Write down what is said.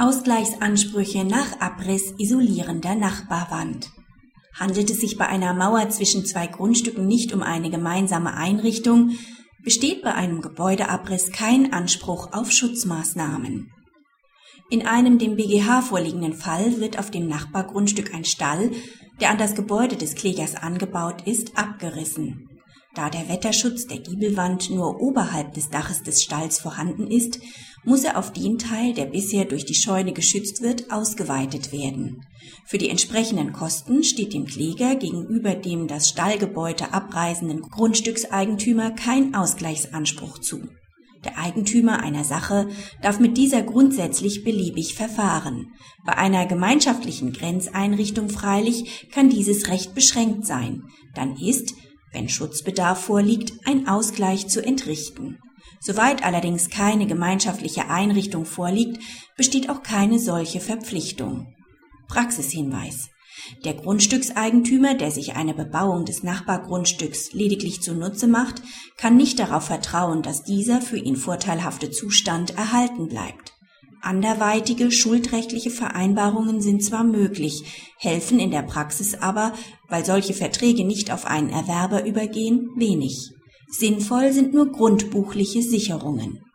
Ausgleichsansprüche nach Abriss isolierender Nachbarwand. Handelt es sich bei einer Mauer zwischen zwei Grundstücken nicht um eine gemeinsame Einrichtung, besteht bei einem Gebäudeabriss kein Anspruch auf Schutzmaßnahmen. In einem dem BGH vorliegenden Fall wird auf dem Nachbargrundstück ein Stall, der an das Gebäude des Klägers angebaut ist, abgerissen. Da der Wetterschutz der Giebelwand nur oberhalb des Daches des Stalls vorhanden ist, muss er auf den Teil, der bisher durch die Scheune geschützt wird, ausgeweitet werden. Für die entsprechenden Kosten steht dem Kläger gegenüber dem das Stallgebäude abreisenden Grundstückseigentümer kein Ausgleichsanspruch zu. Der Eigentümer einer Sache darf mit dieser grundsätzlich beliebig verfahren. Bei einer gemeinschaftlichen Grenzeinrichtung freilich kann dieses Recht beschränkt sein. Dann ist, wenn Schutzbedarf vorliegt, ein Ausgleich zu entrichten. Soweit allerdings keine gemeinschaftliche Einrichtung vorliegt, besteht auch keine solche Verpflichtung. Praxishinweis. Der Grundstückseigentümer, der sich eine Bebauung des Nachbargrundstücks lediglich zunutze macht, kann nicht darauf vertrauen, dass dieser für ihn vorteilhafte Zustand erhalten bleibt. Anderweitige schuldrechtliche Vereinbarungen sind zwar möglich, helfen in der Praxis aber, weil solche Verträge nicht auf einen Erwerber übergehen, wenig. Sinnvoll sind nur grundbuchliche Sicherungen